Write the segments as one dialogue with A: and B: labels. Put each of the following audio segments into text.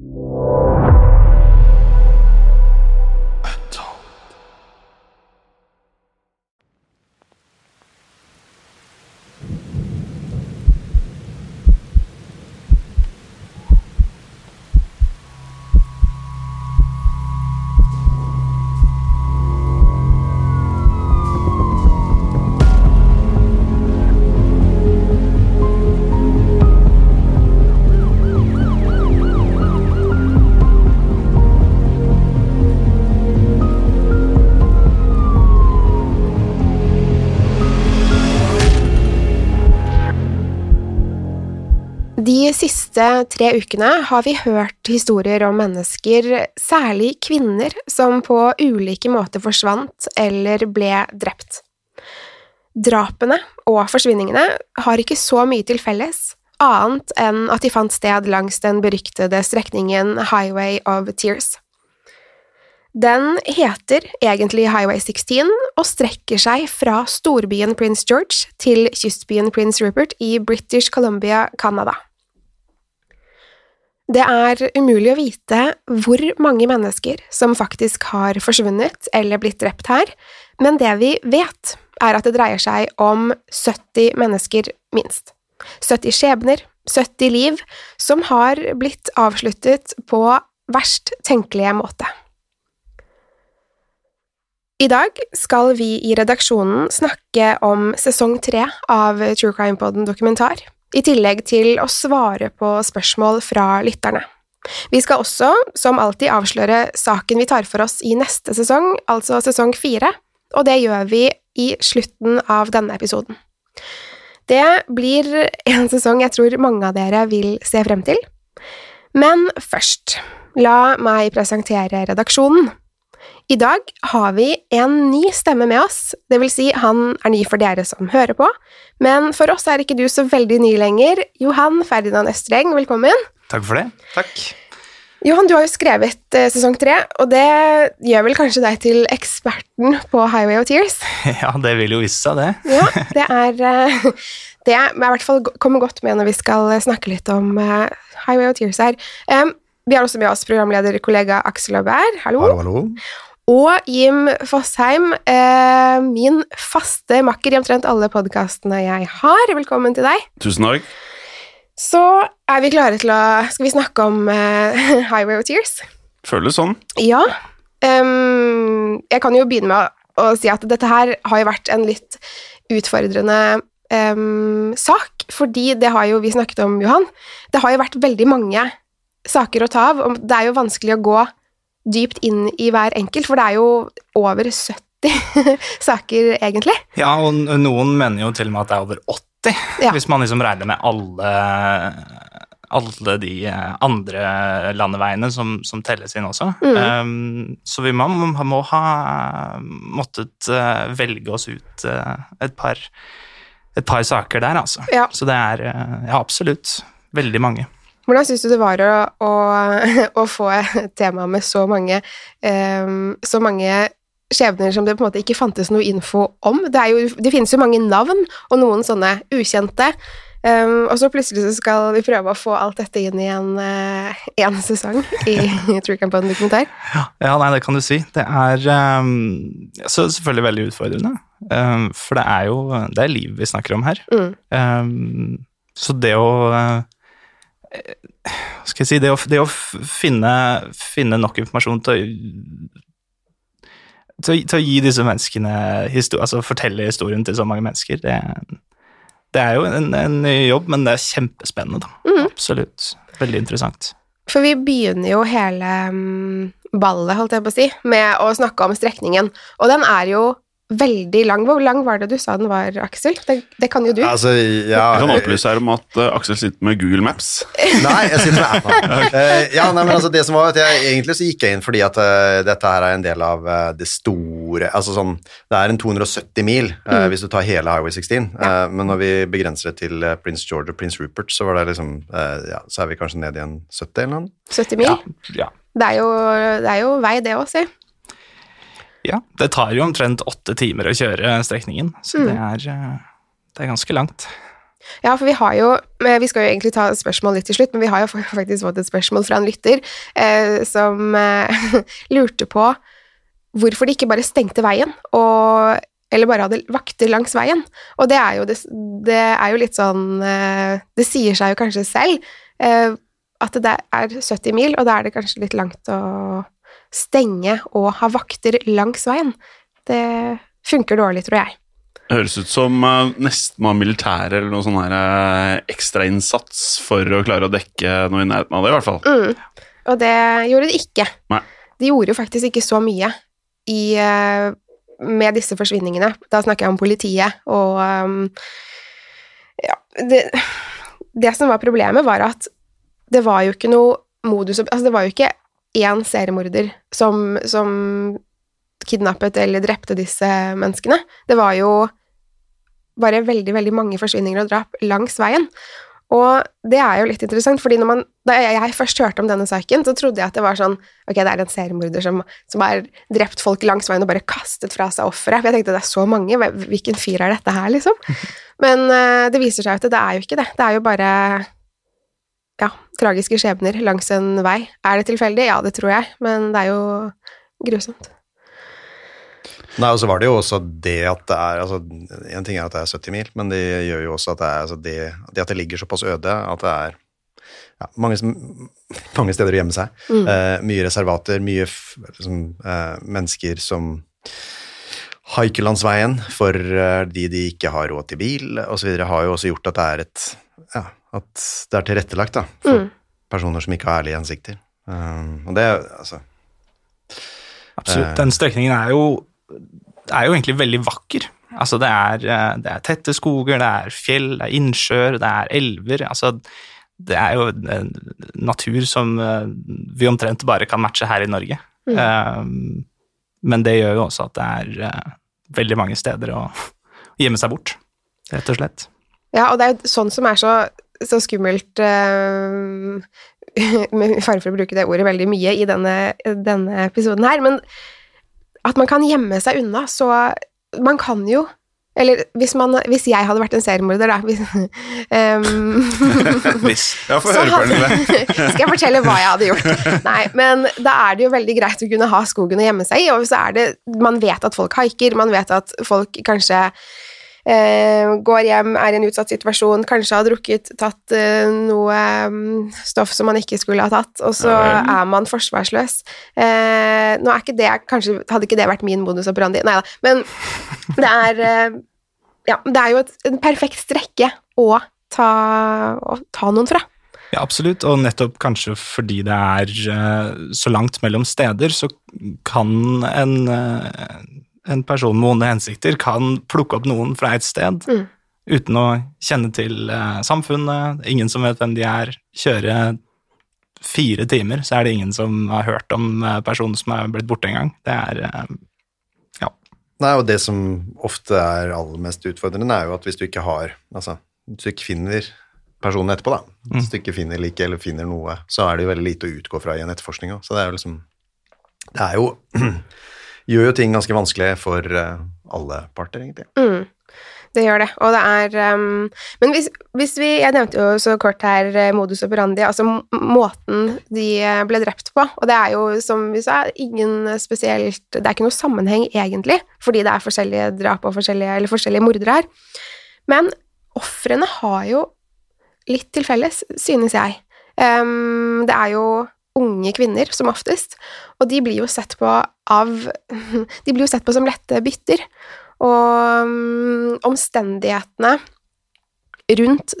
A: thank you siste tre ukene har vi hørt historier om mennesker, særlig kvinner, som på ulike måter forsvant eller ble drept. Drapene og forsvinningene har ikke så mye til felles, annet enn at de fant sted langs den beryktede strekningen Highway of Tears. Den heter egentlig Highway 16 og strekker seg fra storbyen Prince George til kystbyen Prince Rupert i British Columbia, Canada. Det er umulig å vite hvor mange mennesker som faktisk har forsvunnet eller blitt drept her, men det vi vet, er at det dreier seg om 70 mennesker, minst. 70 skjebner, 70 liv, som har blitt avsluttet på verst tenkelige måte. I dag skal vi i redaksjonen snakke om sesong tre av True Crime Podden dokumentar, i tillegg til å svare på spørsmål fra lytterne. Vi skal også, som alltid, avsløre saken vi tar for oss i neste sesong, altså sesong fire, og det gjør vi i slutten av denne episoden. Det blir en sesong jeg tror mange av dere vil se frem til. Men først, la meg presentere redaksjonen. I dag har vi en ny stemme med oss, det vil si han er ny for dere som hører på, men for oss er ikke du så veldig ny lenger. Johan Ferdinand Østreng, velkommen.
B: Takk for det. Takk.
A: Johan, du har jo skrevet eh, sesong tre, og det gjør vel kanskje deg til eksperten på Highway of Tears?
B: Ja, det vil jo vise seg, det.
A: Ja, det er eh, Det er i hvert fall kommer godt med når vi skal snakke litt om eh, Highway of Tears her. Vi har også med oss programlederkollega Aksel Aubert, hallo.
C: Hallo, hallo.
A: Og Jim Fosheim, eh, min faste makker i omtrent alle podkastene jeg har. Velkommen til deg.
D: Tusen takk.
A: Så er vi klare til å Skal vi snakke om eh, Highway of Tears?
D: Føles sånn.
A: Ja. Um, jeg kan jo begynne med å, å si at dette her har jo vært en litt utfordrende um, sak, fordi det har jo vi snakket om, Johan. Det har jo vært veldig mange saker å ta av, og det er jo vanskelig å gå dypt inn i hver enkelt, for det er jo over 70 saker, egentlig.
B: Ja, og noen mener jo til og med at det er over 80,
A: Ja.
B: hvis man liksom regner med alle, alle de eh, andre landeveiene som, som telles inn også.
A: Mm.
B: Um, så vi må, må ha måttet eh, velge oss ut eh, et par, et par saker der, altså.
A: Ja.
B: Så det er Ja, absolutt. Veldig mange.
A: Hvordan syns du det var å, å, å få et tema med så mange, um, så mange skjebner som det på en måte ikke fantes noe info om? Det, er jo, det finnes jo mange navn, og noen sånne ukjente. Um, og så plutselig så skal vi prøve å få alt dette inn i en, uh, en sesong i True på en dokumentar.
B: Ja, nei, det kan du si. Det er um, så selvfølgelig veldig utfordrende. Um, for det er jo det er liv vi snakker om her.
A: Mm.
B: Så det å Hva skal jeg si Det å, det å finne, finne nok informasjon til å til, til å gi disse menneskene historie, Altså fortelle historien til så mange mennesker, det, det er jo en, en ny jobb, men det er kjempespennende, da. Absolutt. Veldig interessant.
A: For vi begynner jo hele mm, ballet, holdt jeg på å si, med å snakke om strekningen. Og den er jo veldig lang. Hvor lang var det du sa den var, Aksel? Det, det kan jo du.
C: Altså, ja
D: Jeg kan opplyse her om at uh, Aksel sitter med Google Maps.
C: Nei, jeg sitter med appen. Uh, ja, nei, men altså det som var at jeg, Egentlig så gikk jeg inn fordi at uh, dette her er en del av det store Altså sånn Det er en 270 mil mm. hvis du tar hele Highway 16, ja. men når vi begrenser det til Prince George og Prince Rupert, så var det liksom eh, Ja, så er vi kanskje ned i en 70 eller noe.
A: 70 mil.
B: Ja, ja.
A: Det, er jo, det er jo vei, det òg, si.
B: Ja. Det tar jo omtrent åtte timer å kjøre strekningen, så det, er, eh, det er ganske langt.
A: Ja, for vi har jo Vi skal jo egentlig ta spørsmål litt til slutt, men vi har jo faktisk fått et spørsmål fra en lytter eh, som eh, lurte på hvorfor de ikke bare stengte veien, og, eller bare hadde vakter langs veien. Og det er jo, det, det er jo litt sånn eh, Det sier seg jo kanskje selv eh, at det er 70 mil, og da er det kanskje litt langt å stenge og ha vakter langs veien. Det funker dårlig, tror jeg.
D: Høres ut som uh, nesten av militære eller noe sånn her uh, ekstrainnsats for å klare å dekke noe i nærheten av det, i hvert fall.
A: Mm. Og det gjorde de ikke.
D: Nei.
A: De gjorde jo faktisk ikke så mye i, eh, med disse forsvinningene. Da snakker jeg om politiet og Ja, det, det som var problemet, var at det var jo ikke noe modus Altså, det var jo ikke én seriemorder som, som kidnappet eller drepte disse menneskene. Det var jo bare veldig, veldig mange forsvinninger og drap langs veien. Og det er jo litt interessant, fordi når man, da jeg først hørte om denne saken, så trodde jeg at det var sånn Ok, det er en seriemorder som, som har drept folk langs veien og bare kastet fra seg offeret. For jeg tenkte det er så mange, hvilken fyr er dette her, liksom? Men eh, det viser seg at det er jo ikke det. Det er jo bare ja, tragiske skjebner langs en vei. Er det tilfeldig? Ja, det tror jeg, men det er jo grusomt.
C: Nei, og så var det jo også det at det er altså, En ting er at det er 70 mil, men det gjør jo også at det er altså, det, det at det ligger såpass øde at det er ja, mange, mange steder å gjemme seg. Eh, mye reservater, mye liksom, eh, mennesker som haiker langs veien for eh, de de ikke har råd til bil osv., har jo også gjort at det er et ja, at det er tilrettelagt da, for personer som ikke har ærlige hensikter. Um, og det er altså
B: Absolutt. Den strekningen er jo, er jo egentlig veldig vakker. Altså, det er, eh, det er tette skoger, det er fjell, det er innsjøer, det er elver. Altså, det er jo en natur som eh, vi omtrent bare kan matche her i Norge. Eh, Men det gjør jo også at det er eh, veldig mange steder å gjemme seg bort, rett og slett.
A: Ja, og det er jo sånn som er så, så skummelt eh, Med fare for å bruke det ordet veldig mye i denne, denne episoden her, men at man kan gjemme seg unna, så Man kan jo Eller hvis, man, hvis jeg hadde vært en seriemorder, da hvis, um,
B: Hvis.
D: Ja, få høre, Pernille.
A: Skal jeg fortelle hva jeg hadde gjort? Nei, men da er det jo veldig greit å kunne ha skogen å gjemme seg i, og så er det Man vet at folk haiker, man vet at folk kanskje går hjem, er i en utsatt situasjon, kanskje har drukket, tatt eh, noe mm, stoff som man ikke skulle ha tatt, og så
D: Ja
A: er man forsvarsløs. Eh, nå er ikke det kanskje Hadde ikke det vært min modus operandi? Nei da, men det er eh, Ja, det er jo et, en perfekt strekke å ta, å ta noen fra.
B: Ja, absolutt, og nettopp kanskje fordi det er eh, så langt mellom steder, så kan en, eh, en person med onde hensikter kan plukke opp noen fra et sted
A: Mm.
B: uten å kjenne til eh, samfunnet, ingen som vet hvem de er, kjøre fire timer, så er det ingen som har hørt om eh, personen som er blitt borte en gang. Det er eh,
C: Nei, og det som ofte er aller mest utfordrende, er jo at hvis du ikke har Altså, hvis du ikke finner personen etterpå, da. Hvis du ikke finner like eller finner noe, så er det jo veldig lite å utgå fra i en etterforskning òg. Så det er jo liksom Det er jo Gjør jo ting ganske vanskelig for eh, alle parter, egentlig.
A: Mm. Det gjør det, og det er um, Men hvis, hvis vi Jeg nevnte jo så kort her eh, modus operandi, altså måten de eh, ble drept på, og det er jo, som vi sa, ingen spesielt Det er ikke noe sammenheng, egentlig, fordi det er forskjellige drap og forskjellige, eller forskjellige mordere her. Men ofrene har jo litt til felles, synes jeg. Um, det er jo unge kvinner, som oftest, og de blir jo sett på av De blir jo sett på som lette bytter. Og um, omstendighetene rundt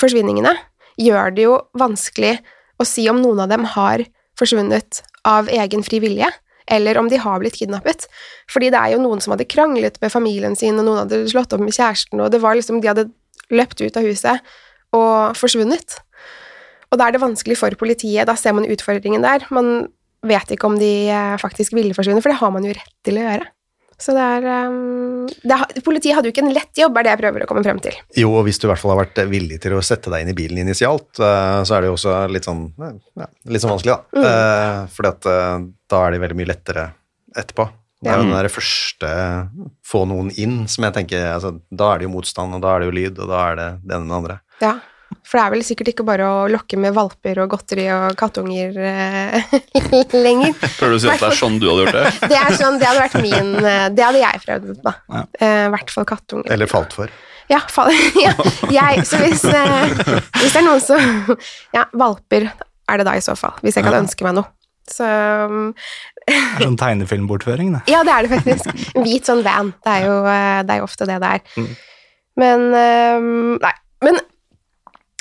A: forsvinningene gjør det jo vanskelig å si om noen av dem har forsvunnet av egen fri vilje, eller om de har blitt kidnappet. Fordi det er jo noen som hadde kranglet med familien sin, og noen hadde slått opp med kjæresten, og det var liksom De hadde løpt ut av huset og forsvunnet. Og da er det vanskelig for politiet. Da ser man utfordringen der. Man vet ikke om de eh, faktisk ville forsvinne, for det har man jo rett til å gjøre. Så det er, um, det er Politiet hadde jo ikke en lett jobb, er det jeg prøver å komme frem til.
C: Jo, og hvis du i hvert fall har vært villig til å sette deg inn i bilen initialt, eh, så er det jo også litt sånn, ja, litt sånn vanskelig, da.
A: Mm.
C: Eh, Fordi at eh, da er det veldig mye lettere etterpå. Det er jo den der første få noen inn, som jeg tenker altså, Da er det jo motstand, og da er det jo lyd, og da er det det ene med det andre.
A: Ja, for det er vel sikkert ikke bare å lokke med valper og godteri og kattunger eh, lenger.
D: Prøver du å si at det er sånn du hadde gjort det?
A: Det er sånn, det hadde vært min eh, Det hadde jeg prøvd, da.
B: Ja.
A: Eh, I hvert fall kattunger.
C: Eller falt for.
A: Ja, fall, ja, jeg, så hvis, eh, hvis det er noen som Ja, valper er det da i så fall, hvis jeg kan
B: Ja.
A: ønske meg noe. Så um,
B: Det er sånn tegnefilmbortføring, det.
A: Ja, det er det faktisk. En hvit sånn van. Det er jo, eh, det er jo ofte det det er.
B: Mm.
A: Men eh, Nei. Men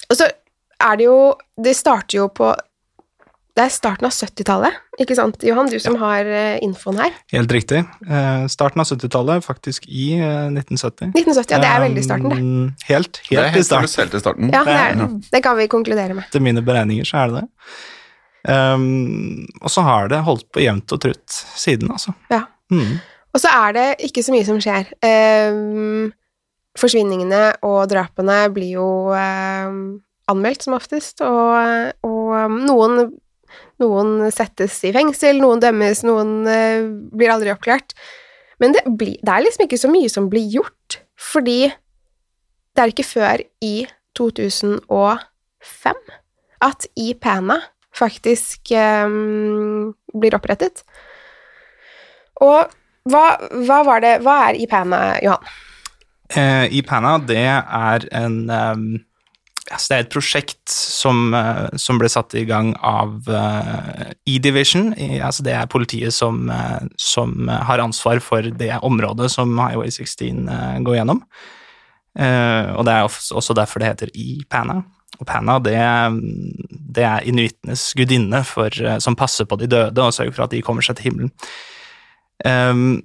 A: Og så er det jo Det starter jo på Det er starten av 70-tallet, ikke sant, Johan? Du som har eh, infoen her.
B: Helt riktig. Eh, starten av 70-tallet, faktisk i eh, 1970.
A: 1970, ja, det er veldig starten, det.
B: Helt, Helt,
D: Det er
B: helt i starten.
D: helt i starten.
A: Ja, det, er, det. kan vi konkludere med.
B: Etter mine beregninger så er det det. Um, og så har det holdt på jevnt og trutt siden, altså.
A: Ja.
B: Mm.
A: Og så er det ikke så mye som skjer. Ehm, forsvinningene og drapene blir jo eh, anmeldt som oftest, og, og ehm, noen, noen settes i fengsel, noen dømmes, noen eh, blir aldri oppklart. Men det, blir, det er liksom ikke så mye som blir gjort, fordi det er ikke før i 2005 at IPANA faktisk eh, blir opprettet. Og hva, hva var det Hva er IPANA, Johan?
B: Eh, IPANA, det er en um, Det er et prosjekt som, uh, som ble satt i gang av uh, E-Division. altså det er politiet som, uh, som har ansvar for det området som Highway 16 eh, går gjennom. Og det er også derfor det heter E-Pana. Og Pana, det, det er inuittenes gudinne for, som passer på de døde og sørger for at de kommer seg til himmelen. Um,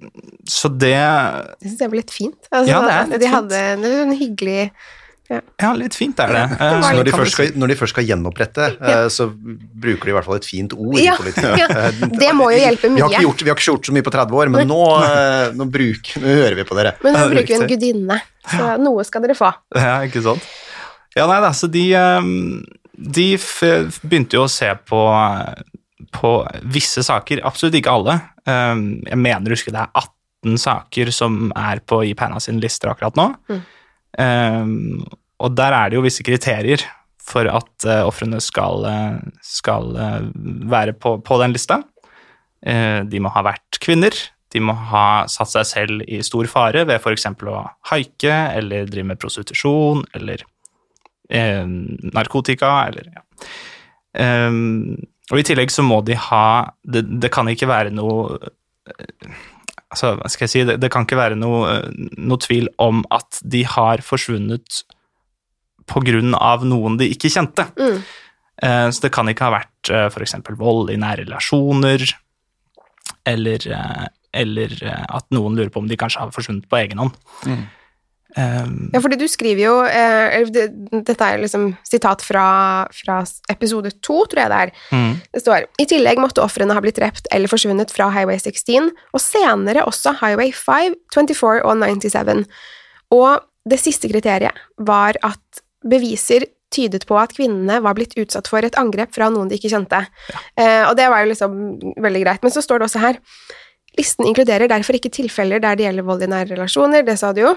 B: så det
A: Det syns jeg var litt fint. Altså,
B: Ja, det er litt
A: de
B: fint.
A: hadde det en hyggelig
B: Ja, litt fint er det.
A: det var
B: Eh,
C: Når de, først skal, når de først skal gjenopprette, eh, så bruker de i hvert fall et fint ord
A: Ja, ja.
C: Eh,
A: Det må jo hjelpe
C: Vi har,
A: mye.
C: ikke gjort, vi har ikke gjort så mye på 30 år, men nå, eh, nå, bruk, nå hører vi på dere.
A: Men nå bruker vi en gudinne, så noe skal dere få.
B: Ja, ikke sant? Ja, nei, altså, de, um, de begynte jo å se på, på visse saker, absolutt ikke alle. Um, jeg mener å huske det er 18 saker som er på IPANA sine lister akkurat nå. Mm. og der er det jo visse kriterier for at uh, ofrene skal, uh, skal uh, være på, på den lista. Uh, de må ha vært kvinner. De må ha satt seg selv i stor fare ved f.eks. å haike eller drive med prostitusjon eller eh, narkotika eller ja. Ehm, og i tillegg så må de ha Det, det kan ikke være noe eh, Altså, hva skal jeg si Det, det kan ikke være noe, eh, noe tvil om at de har forsvunnet på grunn av noen de ikke kjente.
A: Mm.
B: Eh, så det kan ikke ha vært uh, f.eks. vold i nære relasjoner, eller, eh, eller eh, at noen lurer på om de kanskje har forsvunnet på egen hånd. Um,
A: Ja, fordi du skriver jo eh, det, Dette er liksom sitat fra, fra episode to, tror jeg det er.
B: mm,
A: Det står I tillegg måtte ofrene ha blitt drept eller forsvunnet fra Highway 16, og senere også Highway 5, 24 og 97. Og det siste kriteriet var at beviser tydet på at kvinnene var blitt utsatt for et angrep fra noen de ikke kjente. Eh, og det var jo liksom veldig greit. Men så står det også her Listen inkluderer derfor ikke tilfeller der det gjelder vold i nære relasjoner, det sa du jo.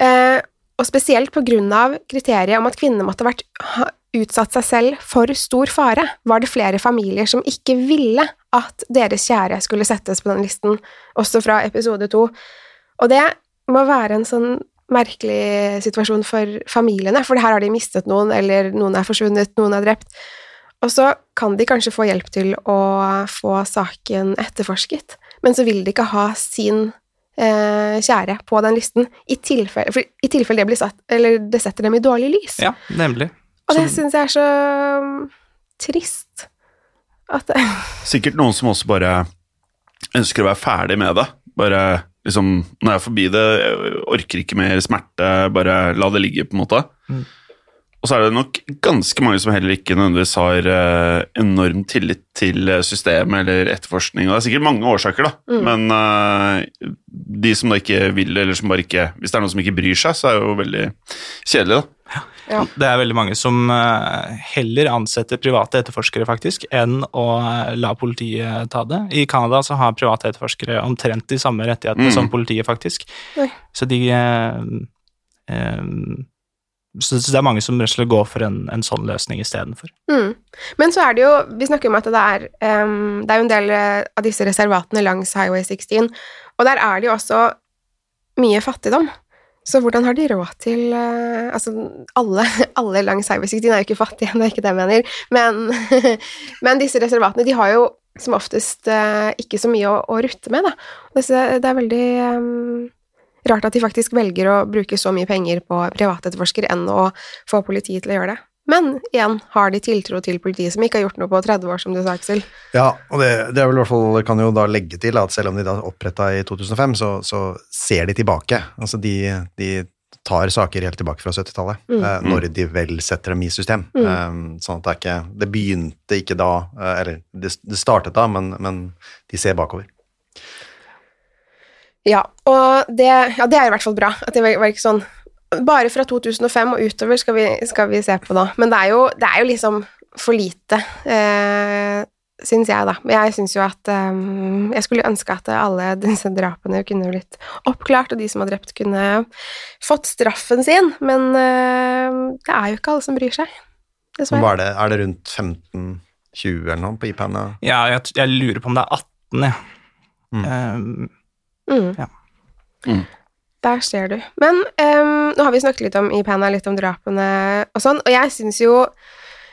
A: Eh, og spesielt på grunn av kriteriet om at kvinnene måtte ha vært utsatt seg selv for stor fare, var det flere familier som ikke ville at deres kjære skulle settes på den listen, også fra episode to. Og det må være en sånn merkelig situasjon for familiene, for her har de mistet noen, eller noen er forsvunnet, noen er drept. Og så kan de kanskje få hjelp til å få saken etterforsket, men så vil de ikke ha sin eh, kjære på den listen, i tilfelle, for i tilfelle det blir satt, eller det setter dem i dårlig lys.
B: Ja, nemlig.
A: Og det syns jeg er så um, trist. At det
D: Sikkert noen som også bare ønsker å være ferdig med det. Bare liksom Når jeg er forbi det, jeg orker ikke mer smerte, bare la det ligge, på en måte.
B: Mm.
D: Og så er det nok ganske mange som heller ikke nødvendigvis har eh, enorm tillit til eh, systemet eller etterforskning. Og det er sikkert mange årsaker, da.
A: Mm.
D: Men eh, de som da ikke vil, eller som bare ikke Hvis det er noen som ikke bryr seg, så er det jo veldig kjedelig, da.
A: Ja.
B: Det er veldig mange som heller ansetter private etterforskere, faktisk, enn å la politiet ta det. I Canada så har private etterforskere omtrent de samme rettighetene
D: Mm.
B: som politiet, faktisk.
A: Oi.
B: Så de eh, eh, så, det er mange som går for en, en sånn løsning istedenfor.
A: Mm. Men så er det jo Vi snakker om at det er um, Det er jo en del eh, av disse reservatene langs Highway 16, og der er det jo også mye fattigdom. Så hvordan har de råd til uh, Altså, alle, alle langs Highway 16 er jo ikke fattige, det er ikke det jeg mener, men, men disse reservatene, de har jo som oftest uh, ikke så mye å, å rutte med, da. Det, det er veldig um, rart at de faktisk velger å bruke så mye penger på privatetterforsker enn å få politiet til å gjøre det. Men igjen, har de tiltro til politiet som ikke har gjort noe på 30 år, som du sa, Aksel?
C: Ja, og det, det er vel i hvert fall, kan jo da legge til at selv om de da oppretta i 2005, så, så ser de tilbake. Altså de, de tar saker helt tilbake fra 70-tallet,
A: Mm.
C: eh, når de vel setter dem i system.
A: Mm.
C: Eh, sånn at det er ikke Det begynte ikke da, eh, eller det, det startet da, men, men de ser bakover.
A: Ja, og det, ja, det er i hvert fall bra. At det var, var ikke sånn Bare fra 2005 og utover skal vi, skal vi se på nå. Men det er jo, det er jo liksom for lite, eh, syns jeg, da. Men jeg syns jo at eh, Jeg skulle ønske at alle disse drapene kunne blitt oppklart, og de som har drept, kunne fått straffen sin. Men eh, det er jo ikke alle som bryr seg. Dessverre.
C: er det, er det rundt 15-20 eller noe på IPAN? Ja?
B: Ja, jeg, jeg lurer på om det er 18, jeg.
C: Mm.
B: Um,
A: Mm.
B: Ja.
D: Mm.
A: Der ser du. Men um, nå har vi snakket litt om i panel, litt om drapene og sånn, og jeg syns jo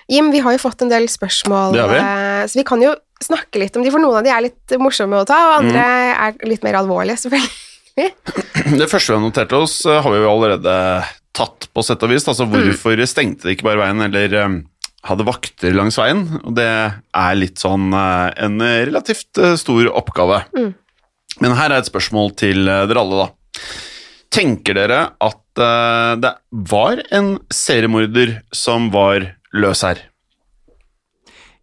A: Jim, vi har jo fått en del spørsmål,
D: vi.
A: eh, så vi kan jo snakke litt om de, for noen av de er litt morsomme å ta, og andre
D: Mm.
A: er litt mer alvorlige, selvfølgelig.
D: Det første vi har notert oss, eh, har vi jo allerede tatt på sett og vis. Altså, hvorfor stengte de ikke bare veien, eller hadde vakter langs veien? Og det er litt sånn eh, en relativt stor oppgave.
A: Mm.
D: Men her er et spørsmål til eh, dere alle, da. Tenker dere at uh, det var en seriemorder som var løs her?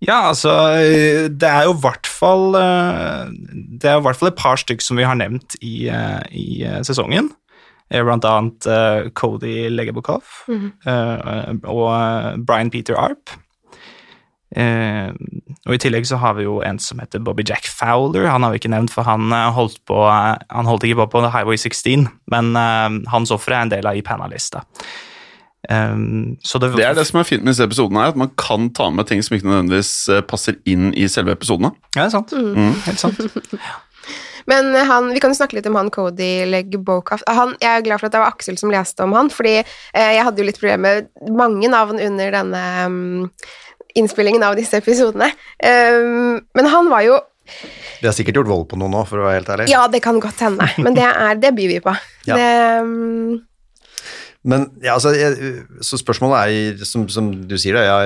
B: Ja, altså eh, Det er jo i hvert fall Det er i hvert fall et par stykk som vi har nevnt i, i sesongen. Blant annet Cody Legebukov
A: mm
B: -hmm. og Brian Peter Arp. Eh, og I tillegg så har vi jo en som heter Bobby Jack Fowler. Han har vi ikke nevnt, for han eh, holdt, på, eh, han holdt ikke på på Highway 16, men eh, hans offer er en del av IPANA-lista. Um, det,
D: Det er det som er fint med disse episodene, at man kan ta med ting som ikke nødvendigvis eh, passer inn i selve episodene.
B: Ja, det er sant.
D: Mm.
B: Helt sant.
A: Men han, vi kan jo snakke litt om han Cody Legg-Bokaf. Han, jeg er glad for at det var Aksel som leste om han, fordi eh, jeg hadde jo litt problemer med mange navn under denne mm, innspillingen av disse episodene. Um, men han var jo
C: De har sikkert gjort vold på noen nå, for å være helt ærlig.
A: Ja, det kan godt hende, men det, er, det byr vi på.
C: Ja.
A: Det, mm,
C: Men ja, altså, jeg, så spørsmålet er, som, som du sier det, ja,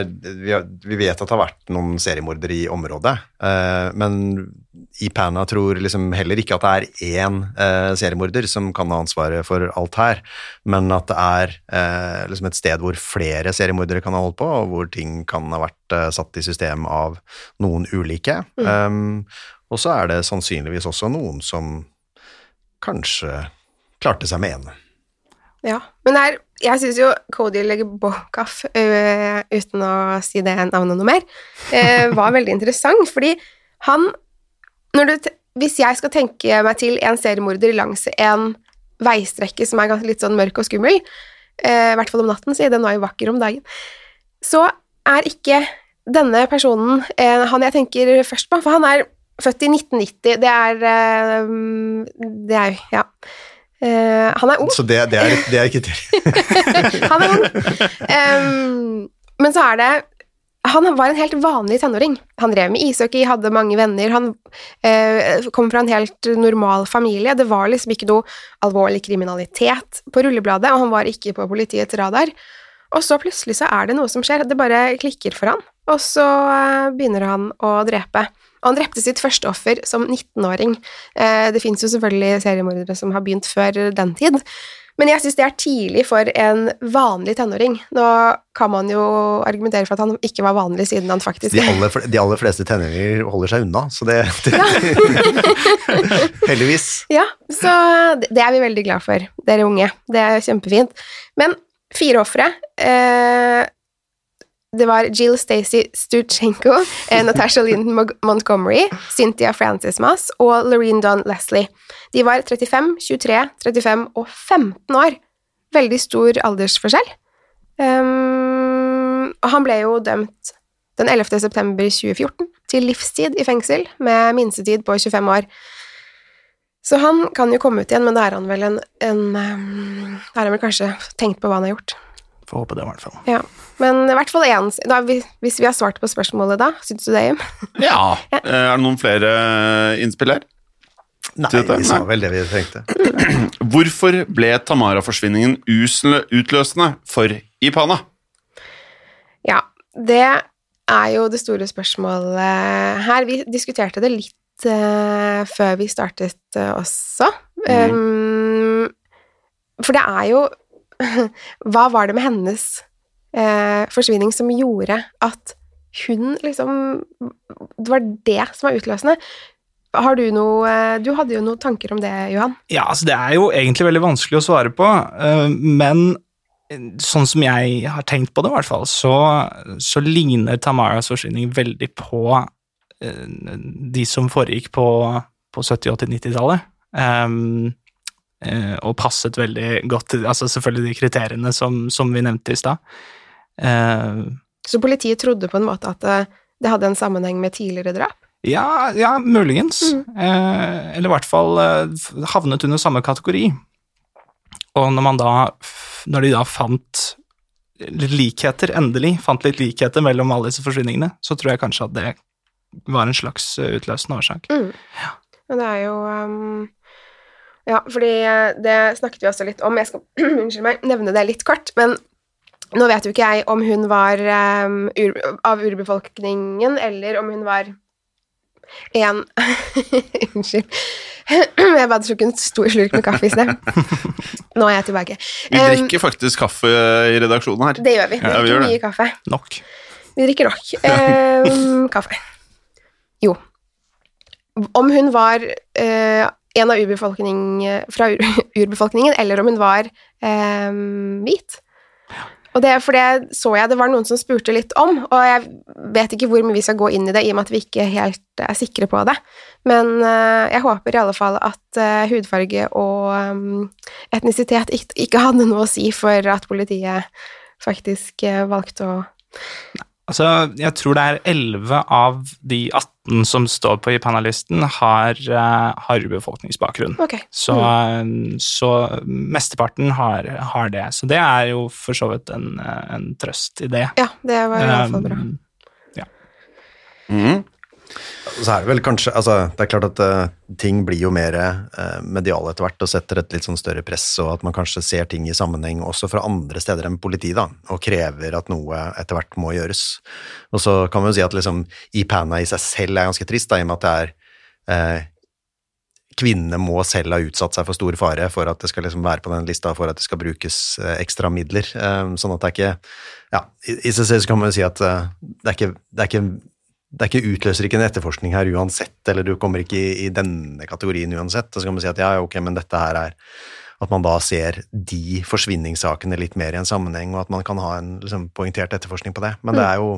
C: vi, har, vi vet at det har vært noen seriemordere i området, eh, men IPANA tror liksom heller ikke at det er én eh, seriemorder som kan ha ansvaret for alt her, men at det er eh, liksom et sted hvor flere seriemordere kan ha holdt på, og hvor ting kan ha vært eh, satt i system av noen ulike. Um, og så er det sannsynligvis også noen som kanskje klarte seg med én.
A: Ja, men det er, jeg syns jo Cody Legbokoff, uh, uten å si det navnet noe mer, uh, var veldig interessant, fordi han du, Hvis jeg skal tenke meg til en seriemorder langs en veistrekke som er litt sånn mørk og skummel, uh, i hvert fall om natten, si, den var jo vakker om dagen, så er ikke denne personen uh, han jeg tenker først på, for han er født i 1990, det er øh, Det er jo Ja. Eh, han er ung.
C: Så det, det er, det er kriteriet.
A: Han er ung. Um, men så er det Han var en helt vanlig tenåring. Han drev med ishockey, hadde mange venner, han eh, kom fra en helt normal familie. Det var liksom ikke noe alvorlig kriminalitet på rullebladet, og han var ikke på politiets radar. Og så plutselig så er det noe som skjer, det bare klikker for han, og så eh, begynner han å drepe. Og han drepte sitt første offer som 19-åring. Eh, det fins jo selvfølgelig seriemordere som har begynt før den tid, men jeg syns det er tidlig for en vanlig tenåring. Nå kan man jo argumentere for at han ikke var vanlig, siden han faktisk
C: De aller, de aller fleste tenåringer holder seg unna, så det, det Heldigvis.
A: Ja, så det- det er vi veldig glad for, dere unge. Det er kjempefint. Men fire ofre. Eh, det var Jill Stacey Stuchenko, eh, Natasha Linden Montgomery, Cynthia Frances Mass og Loreen Don Leslie. De var 35, 23, 35 og 15 år. Veldig stor aldersforskjell. Um, og han ble jo dømt den 11. september 2014 til livstid i fengsel med minstetid på 25 år. Så han kan jo komme ut igjen, men da er han vel en, en um, Da har han vel kanskje tenkt på hva han har gjort.
B: Får håpe det, i hvert fall.
A: Ja. Men i hvert fall én Hvis vi har svart på spørsmålet da, syns du det, Jim?
D: Ja. Eh, Er det noen flere innspill her?
C: Nei, vi sa vel det vi trengte.
D: Hvorfor ble Tamara-forsvinningen utløsende for Ipana?
A: Ja, det er jo det store spørsmålet her. Vi diskuterte det litt uh, før vi startet uh, også. Um, for det er jo Hva var det med hennes eh, forsvinning som gjorde at hun liksom Det var det som var utløsende. Har du noe eh, Du hadde jo noen tanker om det, Johan?
B: Ja, altså Det er jo egentlig veldig vanskelig å svare på, eh, men sånn som jeg har tenkt på det, i hvert fall, så, så ligner Tamaras forsvinning veldig på eh, de som foregikk på, på 70-, 80-, 90-tallet. Um, eh, og passet veldig godt til altså selvfølgelig de kriteriene som, som vi nevnte i stad. Eh,
A: Så politiet trodde på en måte at det, det hadde en sammenheng med tidligere drap?
B: Ja, ja muligens. Eh, eller i hvert fall eh, havnet under samme kategori. Og når man da Når de da fant likheter, endelig fant litt likheter mellom alle disse forsvinningene, så tror jeg kanskje at det var en slags eh, utløsende årsak.
A: Men det er jo um, Ja, fordi eh, det snakket vi også litt om. Jeg skal unnskyld meg, nevne det litt kort. Men nå vet jo ikke jeg om hun var um, ur, av urbefolkningen, eller om hun var en Unnskyld. Jeg bare tok en stor slurk med kaffe i sted. Nå er jeg tilbake.
D: Vi
A: Um,
D: drikker faktisk kaffe i redaksjonen her.
A: Det gjør vi. Vi
D: Ja, vi
A: drikker mye kaffe.
B: Nok.
A: Vi drikker nok. um, kaffe. Jo. Om hun var eh, en av urbefolkning, fra ur, urbefolkningen, eller om hun var eh, hvit. Og det, for det så jeg det var noen som spurte litt om, og jeg vet ikke hvor mye vi skal gå inn i det, i og med at vi ikke helt er sikre på det. Men eh, jeg håper i alle fall at eh, hudfarge og etnisitet ikke, hadde noe å si for at politiet faktisk eh, valgte å
B: Altså, jeg tror det er 11 av de 18 som står på i panelisten, har, eh, har urbefolkningsbakgrunn.
A: Ok.
B: Så, så mesteparten har, har det. Så det er jo for så vidt en, eh, en trøst i det.
A: Ja, det var i hvert fall bra.
B: Um,
D: Mhm.
C: Så er det vel kanskje altså, Det er klart at uh, ting blir jo mer uh, mediale etter hvert og setter et litt sånn større press, og at man kanskje ser ting i sammenheng også fra andre steder enn politi, da, og krever at noe etter hvert må gjøres. Og så kan vi jo si at liksom IPANA i seg selv er ganske trist, da, i og med at det er uh, Kvinnene må selv ha utsatt seg for stor fare for at det skal liksom være på den lista for at det skal brukes eh, ekstra midler. Eh, sånn at det er ikke Ja, i, seg selv kan man jo si at eh, det er ikke, det er ikke det er ikke utløser ikke en etterforskning her uansett, eller du kommer ikke i, i denne kategorien uansett. Og så kan man si at ja, ok, men dette her er at man da ser de forsvinningssakene litt mer i en sammenheng, og at man kan ha en liksom, poengtert etterforskning på det. Men det er jo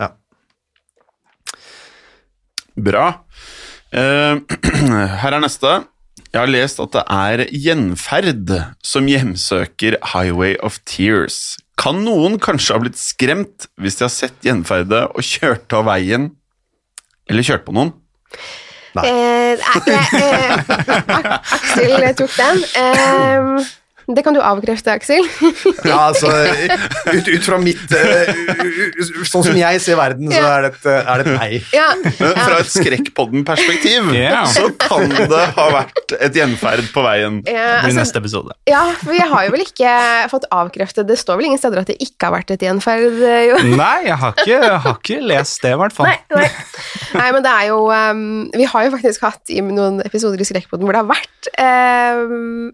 C: ja.
D: Bra. Uh, her er neste. Jeg har lest at det er gjenferd som hjemsøker Highway of Tears. Kan noen kanskje ha blitt skremt hvis de har sett gjenferdet og kjørt av veien, eller kjørt på noen?
C: Nei.
A: Eh, eh, eh, Aksel tok den. Eh, det kan du avkrefte, Aksel.
C: Ja, altså, ut, ut fra mitt eh, u- u- Sånn som jeg ser verden, så er det et, er det et nei.
A: ja.
D: Men fra et skrekkpodden-perspektiv
B: yeah.
D: så kan det ha vært et gjenferd på veien.
A: Ja, altså,
B: neste episode.
A: ja, for jeg har jo vel ikke fått avkreftet Det står vel ingen steder at det ikke har vært et gjenferd, eh, jo.
B: Nei, jeg har ikke, jeg har ikke lest det, i hvert fall.
A: Nei, nei. nei, men det er jo um, Vi har jo faktisk hatt i noen episoder i Skrekkpodden hvor det har vært um,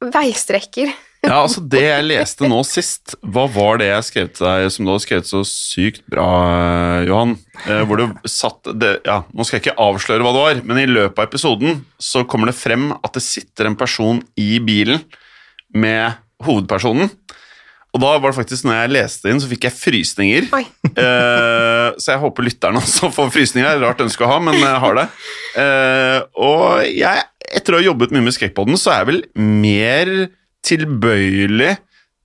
A: veistrekker.
D: Ja, altså Det jeg leste nå sist, hva var det jeg skrev til deg som du hadde skrevet så sykt bra, eh, Johan? Eh, hvor du satt det, Ja, Nå skal jeg ikke avsløre hva det var, men i løpet av episoden så kommer det frem at det sitter en person i bilen med hovedpersonen. Og da var det faktisk, når jeg leste inn, så fikk jeg frysninger. Eh, så jeg håper lytterne også får frysninger. Rart ønske å ha, men jeg har det. Eh, og jeg, etter å ha jobbet mye med Skrekkpodden, så er jeg vel mer tilbøyelig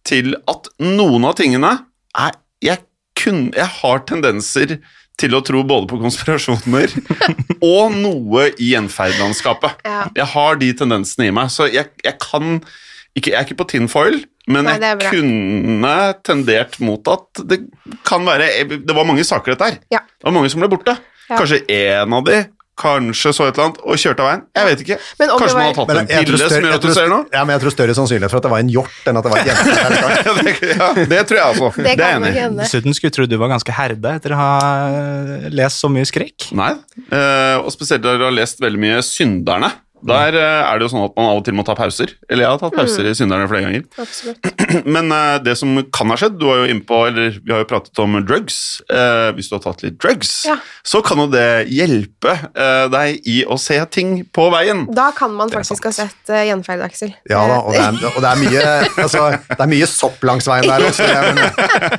D: til at noen av tingene er Jeg, kun, jeg har tendenser til å tro både på konspirasjoner og noe i gjenferdlandskapet.
A: Ja.
D: Jeg har de tendensene i meg, så jeg, jeg kan ikke, Jeg er ikke på tinfoil, men
A: Nei,
D: jeg kunne tendert mot at det kan være Det var mange saker, dette her.
A: Ja.
D: Det var mange som ble borte.
A: Ja.
D: Kanskje én av de kanskje så et eller annet og kjørte av veien. Jeg vet ikke.
A: Men om
D: Kanskje man har tatt
C: Men
D: en pille
C: større,
D: som
C: gjør
D: at du ser noe.
C: Ja, men jeg tror større sannsynlighet for at det var en hjort enn at det var et jente.
D: ja, det tror jeg også.
A: Det
D: Det er enig
B: Dessuten skulle jeg tro du var ganske herda etter å ha eh, lest så mye skrekk.
D: Nei, uh, og spesielt da du har lest veldig mye Synderne. Der eh, er det jo sånn at man av og til må ta pauser. Eller jeg har tatt pauser i Synderne flere ganger.
A: Absolutt.
D: Men uh, det som kan ha skjedd, du var jo innpå, eller vi har jo pratet om drugs. Uh, hvis du har tatt litt drugs,
A: Ja.
D: så kan jo det hjelpe uh, deg i å se ting på veien.
A: Da kan man faktisk ha sett uh, gjenferd, Aksel.
C: Ja da, og det er, og det er mye altså, det er mye sopp langs veien der også. Jeg, men,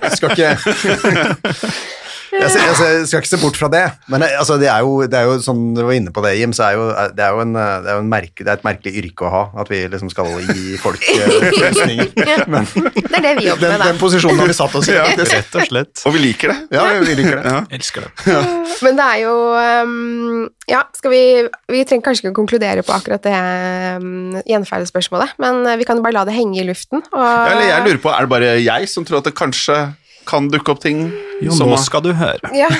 C: jeg skal ikke jeg, ser- jeg, ser- jeg skal ikke se bort fra det, men det, altså, det, er jo, det er jo sånn du var inne på det, Jim, så er jo, det er jo, en, det er jo en merke, det er et merkelig yrke å ha, at vi liksom skal gi folk løsninger. Men
A: Det er det vi jobber
C: den,
A: med,
C: den posisjonen har vi satt oss i.
D: Ja.
B: Rett og slett.
D: Og vi liker det.
C: Ja, vi liker det.
D: Ja.
B: Elsker det.
A: Ja. Men det er jo um, Ja, skal vi Vi trenger kanskje ikke å konkludere på akkurat det um, gjenferdespørsmålet, men vi kan jo bare la det henge i luften. Og,
D: Ja, Eller jeg lurer på, er det bare jeg som tror at det kanskje kan dukke opp ting
B: Jo,
D: som
B: nå skal du høre.
A: Ja,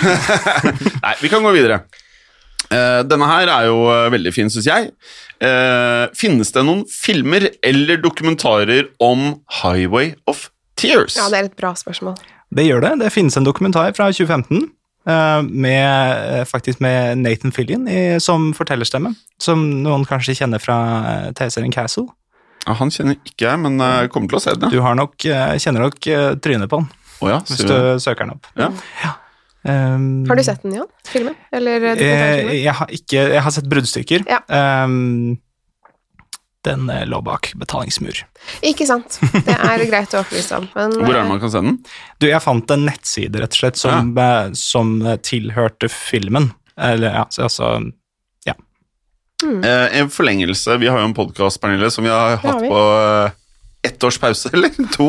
D: Nei, vi kan gå videre. Uh, denne her er jo uh, veldig fin, syns jeg. Uh, finnes det noen filmer eller dokumentarer om Highway of Tears?
A: ja, det er et bra spørsmål.
B: Det gjør det. Det finnes en dokumentar fra 2015 eh, med, faktisk med Nathan Fillion i, som fortellerstemme, som noen kanskje kjenner fra TV-serien Castle.
D: Ja, han kjenner ikke jeg, men jeg kommer til å se den.
B: Du har nok, kjenner nok trynet på han,
D: Å ja,
B: hvis du søker den opp.
D: Ja.
B: Um,
A: Har du sett den, Jan? Filmen? Eller
B: Eh,
A: dokumentarfilmen?
B: jeg, har ikke, jeg har sett bruddstykker.
A: Ja.
B: Um, den eh, lå bak betalingsmur.
A: Ikke sant. Det er greit å opplyse om. Men,
D: Hvor er det
A: uh,
D: man kan se den?
B: Du, jeg fant en nettside, rett og slett, som, ja. som eh, tilhørte filmen. Eller, ja, så, altså
D: Eh, en forlengelse. Vi har jo en podkast, Pernille, som vi har hatt
A: har vi.
D: på eh, ett års pause, eller to.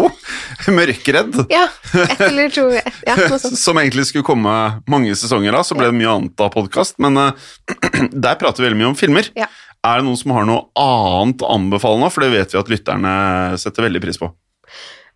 D: Mørkeredd.
A: Ja, ett eller to Ja.
D: Som egentlig skulle komme mange sesonger av, så ble det mye annet av podkast. Men uh, der prater vi veldig mye om filmer.
A: Ja.
D: Er det noen som har noe annet å anbefale nå? For det vet vi at lytterne setter veldig pris på.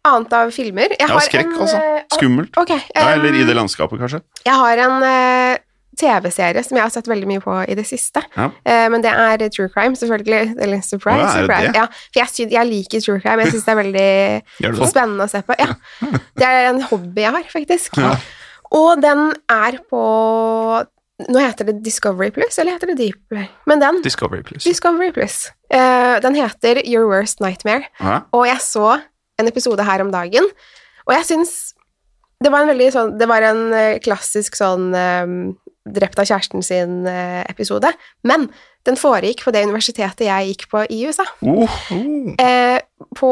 A: Annet av filmer? Jeg
D: Ja,
A: har
D: skrekk,
A: en,
D: altså.
A: Skummelt.
D: Skummelt.
A: um,
D: Ja, eller i det landskapet, kanskje.
A: Jeg har en eh, TV-serie som jeg har sett veldig mye på i det siste.
D: Ja.
A: Eh, men det er true crime, selvfølgelig. Eller surprise.
D: Å, er
A: surprise. Ja, for jeg, jeg liker true crime. Jeg syns det er veldig spennende å se på. Ja. Det er en hobby jeg har, faktisk. Og den er på Nå heter det Discovery Plus, eller heter det Deepplay? Men den
B: Discovery Plus.
A: Discovery Plus. Uh, den heter Your Worst Nightmare.
D: Ja.
A: Og jeg så en episode her om dagen, og jeg syns det var en veldig sånn Det var en eh, klassisk sånn eh, drept av kjæresten sin eh, episode, men Den foregikk på det universitetet jeg gikk på i USA.
D: Oh,
A: Eh, på,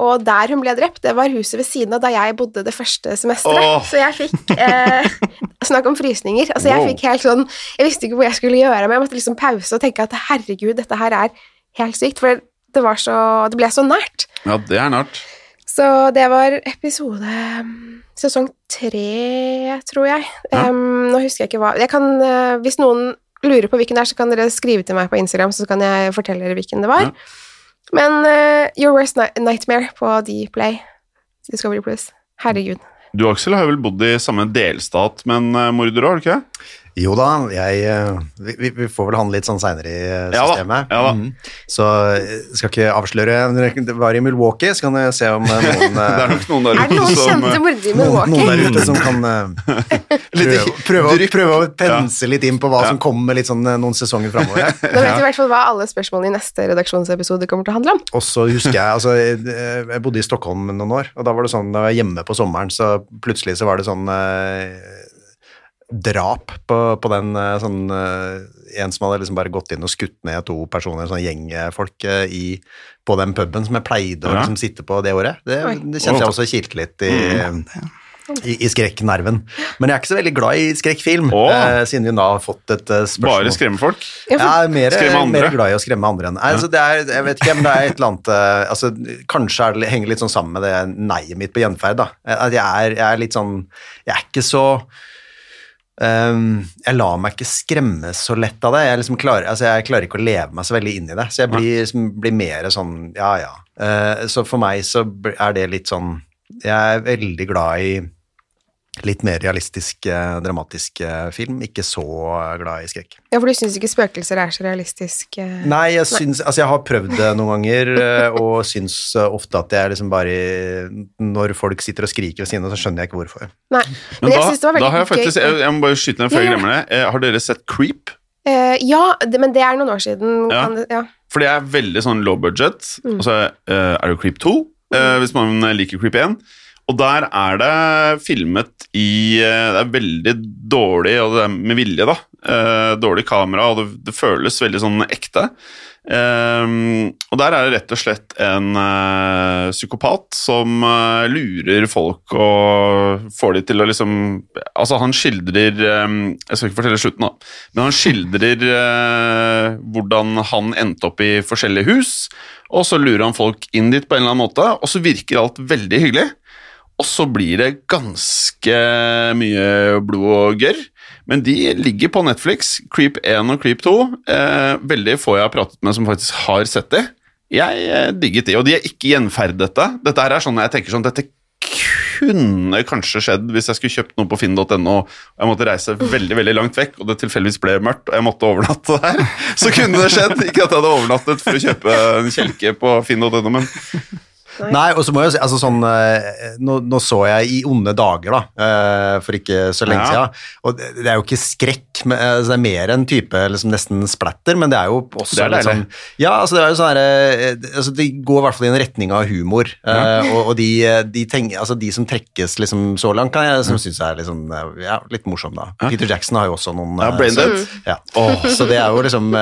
A: og der hun ble drept, det var huset ved siden av da jeg bodde det første semesteret.
D: Oh.
A: Så jeg fikk eh, Snakk om frysninger. Altså, jeg
D: Wow.
A: fikk helt sånn Jeg visste ikke hvor jeg skulle gjøre, men jeg måtte liksom pause og tenke at herregud, dette her er helt sykt. For det var så Det ble så nært.
D: ja, det er nært.
A: Så det var episode mm, Sesong tre, tror jeg.
D: Ja.
A: Um, nå husker jeg ikke hva jeg kan, uh, Hvis noen lurer på hvilken det er, så kan dere skrive til meg på Instagram, så kan jeg fortelle dere hvilken det var.
D: Ja.
A: Men uh, Your Worst Nightmare på Dplay Discovery Plus. Herregud.
D: Du Aksel har vel bodd i samme delstat med en eh, morder har du ikke?
C: Jo da, jeg, eh, vi, vi- får vel handle litt sånn seinere i systemet.
D: Ja da, ja da.
C: Mhm. Så jeg skal ikke avsløre Det var i Milwaukee, så kan jeg se om eh, noen
D: Det er
C: eh,
D: nok noen der
A: Er det noen
D: ute som
A: kjente
D: eh,
A: mordere i
C: noen, noen der ute som kan eh, prøve, prøve, å, prøve å pense litt inn på hva som kommer litt sånn eh, noen sesonger framover.
A: Nå vet du i hvert fall hva alle spørsmålene i neste redaksjonsepisode kommer til å handle om.
C: Og så husker jeg altså, jeg, bodde i Stockholm noen år, og da var det sånn, da var jeg hjemme på sommeren, så plutselig så var det sånn eh, drap på, på den eh, sånn eh, En som hadde liksom bare gått inn og skutt ned to personer, sånn gjengfolk, eh, i, på den puben som jeg pleide å
D: Ja.
C: liksom, sitte på det året. Det, det kjente jeg også kilte litt i, i, i skrekknerven. Men jeg er ikke så veldig glad i skrekkfilm, eh, siden vi da har fått et spørsmål.
D: Bare skremmefolk.
A: Ja,
C: Jeg er mer,
D: Skremme andre.
C: mer glad i å skremme andre enn altså det er, Jeg vet ikke, men det er et eller annet altså, Kanskje er det, henger litt sånn sammen med det nei-et mitt på gjenferd. da. At jeg er, jeg er litt sånn Jeg er ikke så ehm, Jeg lar meg ikke skremme så lett av det. Jeg, liksom klarer, altså jeg klarer ikke å leve meg så veldig inn i det. Så jeg blir, liksom, blir mer sånn ja, ja. Uh, så for meg så er det litt sånn Jeg er veldig glad i litt mer realistisk, eh, dramatisk eh, film. Ikke så glad i skrekk.
A: ja, for du syns ikke spøkelser er så realistisk? eh?
C: Nei, jeg, syns, altså jeg har prøvd det noen ganger, eh, og syns eh, ofte at jeg liksom bare Når folk sitter og skriker ved siden av, så skjønner jeg ikke hvorfor.
A: Nei.
D: Men,
A: Men, jeg
D: da,
A: syns det var
D: da
A: veldig
D: har jeg faktisk jeg, jeg må bare skyte ned før jeg glemmer det. Eh, Har dere sett Creep?
A: Uh, ja, det, men det er noen år siden.
D: Ja.
A: Kan det, ja.
D: For det er veldig sånn low budget.
A: Mm.
D: Og så eh, er det Creep 2, eh, hvis man liker Creep 1. Og der er det filmet i eh, Det er veldig dårlig, og det er med vilje, da. eh, dårlig kamera, og det, det føles veldig sånn ekte. Ehm, og der er det rett og slett en eh, psykopat som eh, lurer folk og får de til å liksom Altså, han skildrer Jeg skal ikke fortelle slutten, da, men han skildrer eh, hvordan han endte opp i forskjellige hus, og så lurer han folk inn dit på en eller annen måte, og så virker alt veldig hyggelig. Og så blir det ganske mye blod og gørr. Men de ligger på Netflix, Creep 1 og Creep 2. Eh, veldig få jeg har pratet med som faktisk har sett de. Jeg eh, digget de, og de er ikke gjenferdete. Dette her er sånn jeg tenker sånn Dette kunne kanskje skjedd hvis jeg skulle kjøpt noe på finn.no og jeg måtte reise veldig veldig langt vekk, og det tilfeldigvis ble mørkt, og jeg måtte overnatte der. Så kunne det skjedd. Ikke at jeg hadde overnattet for å kjøpe en kjelke på finn.no, men
C: Nei, og så må jeg jo si, altså sånn eh, nå, nå så jeg i onde dager, da, eh, for ikke så lenge
D: Ja.
C: siden, og det, er jo ikke skrekk, men, eh, altså det er mer en type liksom, nesten splatter, men det er jo også
D: Det er
C: litt sånn Ja, altså det er jo sånn herre altså, Det går i hvert fall i en retning av humor, Ja. og, og de, de, tenk, altså, de som trekkes liksom så langt, kan jeg som synes er sånn eh, Ja, litt morsom, da. Peter Jackson har jo også noen
D: Ja,
C: eh,
D: Brain
C: så-
D: Dead.
C: Ja. Så det er jo liksom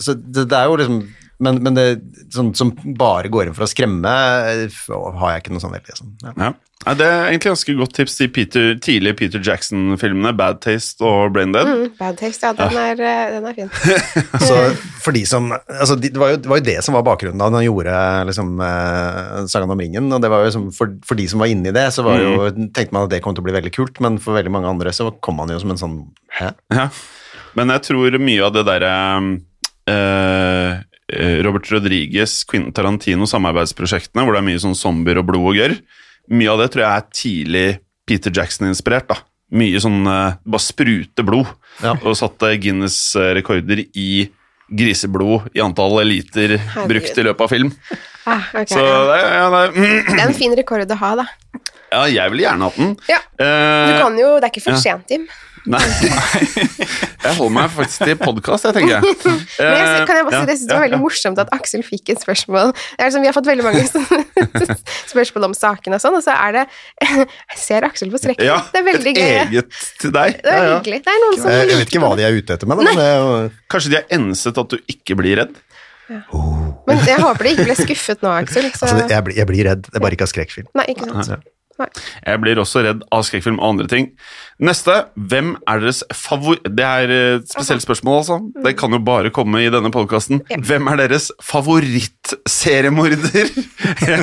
C: Så det, det er jo liksom men, men det sånn, som bare går inn for å skremme, eh, har jeg ikke noe sånn veldig sånn. Ja.
D: Ja. Ja, det er egentlig ganske godt tips til Peter, tidlige Peter Jackson-filmene, Bad Taste og Brain Dead.
A: Mm, bad taste, ja, den er, eh, den er fin.
C: Så for de som altså, det, var jo, det var jo det som var bakgrunnen da han gjorde liksom, eh, Sagan om ringen. Og det var jo som, for, for de som var inne i det, så var jo, tenkte man at det kom til å bli veldig kult, men for veldig mange andre så kom han jo som en sånn Hæ?
D: Ja. Men jeg tror mye av det derre eh, eh, Robert Rodriguez, Quentin Tarantino samarbeidsprosjektene, hvor det er mye sånn zombier og blod og gørr, mye av det tror jeg er tidlig Peter Jackson-inspirert. da. Mye sånn eh, bare sprute blod.
C: Ja.
D: Og satte Guinness-rekorder i griseblod i antall liter brukt i løpet av film.
A: Ah, okay,
D: Så
A: ja.
D: det, ja, det, mm.
A: Det er en fin rekord å ha, da.
D: Ja, jeg ville gjerne hatt den.
A: Ja. Du
D: Eh,
A: kan jo, Det er ikke for
D: ja.
A: sent, Jim.
D: Nei. Jeg holder meg faktisk til podkast, jeg, tenker jeg.
A: Men jeg, kan jeg bare si,
D: Eh,
A: det, jeg synes det var veldig morsomt at Aksel fikk et spørsmål. Det er sånn, vi har fått veldig mange spørsmål om saken og sånn, og så er det Jeg ser Aksel på strekken.
D: Ja,
A: det er veldig
D: et
A: gøy.
D: eget til deg.
A: Det er
D: Ja, ja.
A: hyggelig. Det er noen som
C: Jeg, vet ikke hva de er ute etter, med det Men... jo
D: Kanskje de har enset at du ikke blir redd?
A: Men jeg håper de ikke ble skuffet nå, Aksel. Så,
C: altså, jeg, blir, jeg blir redd, det er bare ikke av skrekkfilm.
A: nei, ikke sant.
D: Jeg blir også redd av skrekkfilm og andre ting. Neste. Hvem er deres favor... Det er eh, et spesielt spørsmål, altså. Det kan jo bare komme i denne podkasten. Hvem er deres favorittseriemorder?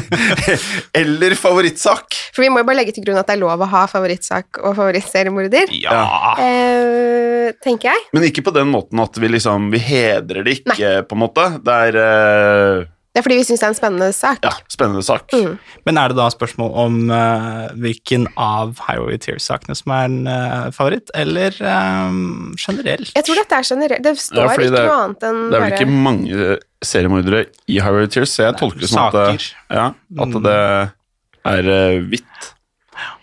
D: Eller favorittsak?
A: For vi må jo bare legge til grunn at det er lov å ha favorittsak og favorittseriemorder.
B: Ja.
A: Eh, tenker jeg.
D: Men ikke på den måten at vi liksom Vi hedrer det ikke, på en måte. Det er eh,
A: Det er fordi vi syns det er en spennende sak.
D: ja, spennende sak.
A: Mm.
B: Men er det da spørsmål om uh, hvilken av Highway Tears-sakene som er en uh, favoritt, eller um, generelt?
A: Jeg tror dette er generelt. Det står
D: Ja,
A: ikke
D: det er-
A: noe annet enn
D: Det er vel
A: bare
D: ikke mange seriemordere i Highway Tears, så jeg tolker det som at ja, at det er uh, hvitt.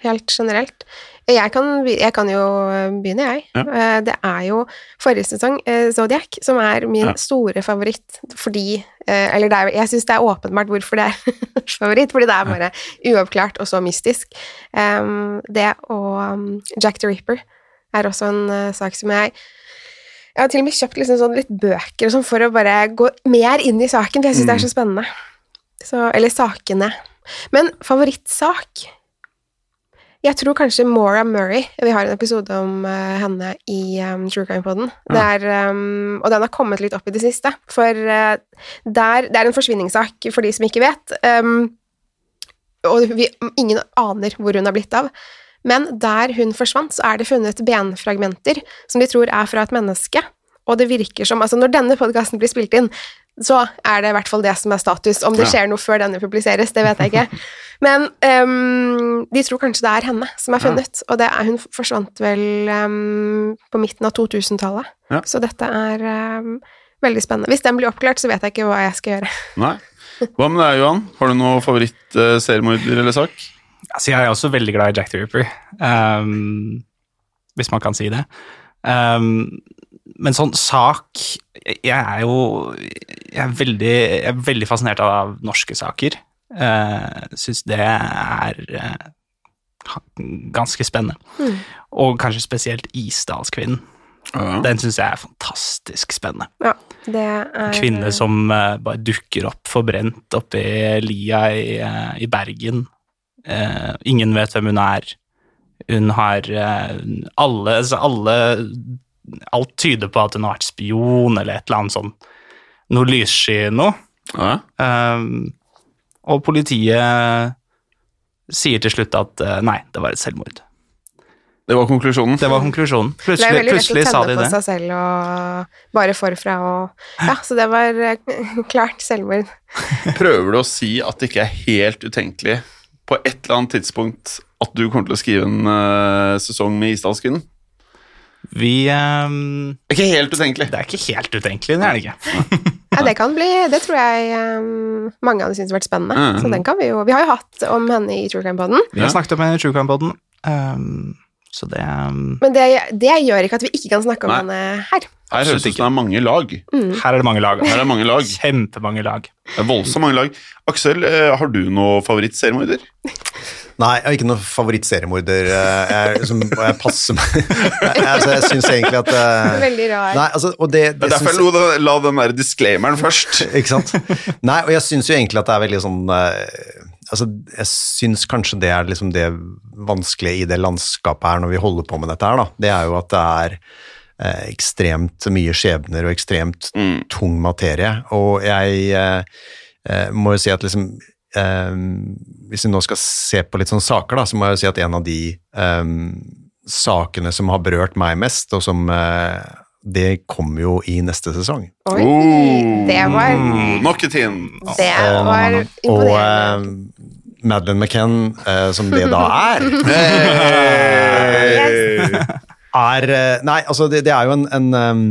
A: helt generelt. Jeg kan, jeg kan jo begynne, jeg.
D: Ja.
A: Eh, Det er jo forrige sesong, eh, Zodiac, som er min
D: Ja.
A: store favoritt fordi eh, Eller er, jeg syns det er åpenbart hvorfor det er favoritt, fordi det er bare uoppklart og så mystisk. Det og um, Jack the Ripper er også en eh, sak som jeg jeg har til og med kjøpt liksom sånn litt bøker sånn for å bare gå mer inn i saken, for jeg syns det er så spennende. Så, eller sakene. Men favorittsak Jeg tror kanskje Maura Murray. Vi har en episode om uh, henne i um, True Crime Poden. Er, um, og den har kommet litt opp i det siste. For uh, der, det er en forsvinningssak, for de som ikke vet. Um, og vi, ingen aner hvor hun har blitt av. Men der hun forsvant, så er det funnet benfragmenter som de tror er fra et menneske. Og det virker som Altså, når denne podkasten blir spilt inn, så er det i hvert fall det som er status. Om det skjer noe før denne publiseres, det vet jeg ikke. Men um, de tror kanskje det er henne som er
D: Ja.
A: funnet, og det er, hun forsvant vel um, på midten av 2000-tallet.
D: Ja.
A: Så dette er um, veldig spennende. Hvis den blir oppklart, så vet jeg ikke hva jeg skal gjøre.
D: Nei. Hva med deg, Johan? Har du noen favoritt-seriemorder eller sak?
B: Altså, jeg er også veldig glad i Jack the Ripper, ehm, hvis man kan si det. Ehm, men sånn sak Jeg er jo jeg er veldig, jeg er veldig fascinert av norske saker. Uh, Syns det er uh, ganske spennende.
A: Mm.
B: Og kanskje spesielt Isdalskvinnen.
D: Ja.
B: Den syns jeg er fantastisk spennende.
A: Ja, det er
B: Kvinne som uh, bare dukker opp forbrent oppi lia i, uh, i Bergen. Uh, ingen vet hvem hun er. Hun har eh, alle, altså alle Alt tyder på at hun har vært spion eller et eller annet sånn noe lyssky noe.
D: Ja.
B: Um, og politiet sier til slutt at uh, nei, det var et selvmord.
D: Det var konklusjonen.
B: Det var konklusjonen.
A: Plutselig, Det er
B: Plutselig,
A: veldig lett å tenne på seg selv og bare forfra og Ja, så det var eh, klart selvmord.
D: Prøver du å si at det ikke er helt utenkelig på et eller annet tidspunkt at du kommer til å skrive en uh, sesong med Isdalskvinnen?
B: Vi um,
D: Det er ikke helt utenkelig.
B: Det er ikke helt utenkelig, det er det ikke.
A: Ja, det kan bli Det tror jeg um, mange hadde syntes vært spennende.
D: Mm.
A: Så den kan vi jo Vi har jo hatt om henne i True Crime Poden.
B: Vi har snakket om henne i True Crime-poden, um, så det um,
A: Men det, det gjør ikke at vi ikke kan snakke om
D: Nei.
A: henne her.
D: Her høres det ut som det er mange lag.
B: Her er det mange lag.
D: Her er mange lag.
B: Kjempemange lag.
D: Det er voldsomt mange lag. Aksel, eh, har du noe favorittseriemorder?
C: Nei, jeg har ikke noen favorittseriemorder. eh, Jeg, liksom, jeg passer meg jeg, altså, jeg syns egentlig at uh,
A: Veldig rar.
C: Nei, altså, og det,
D: Det
C: det
D: er derfor
C: syns-
D: jeg lo la den der disclaimeren først.
C: Ikke sant? Nei, og jeg syns jo egentlig at det er veldig sånn uh, Altså, jeg syns kanskje det er liksom det vanskelige i det landskapet her når vi holder på med dette her, da. Det er jo at det er eh, ekstremt mye skjebner og ekstremt tung materie. Og jeg eh, eh, må jo si at liksom eh, Hvis vi nå skal se på litt sånne saker, da, så må jeg jo si at en av de um, sakene som har berørt meg mest, og som uh, det kommer jo i neste sesong.
A: Oi,
D: Oh.
A: det var
D: Mm, Nok et hint.
A: Det var
C: Og
A: imponerende.
C: eh, Madeleine McCann, eh, som det da er,
D: Hey.
C: er eh, Nei, altså, det, det er jo en, en, um,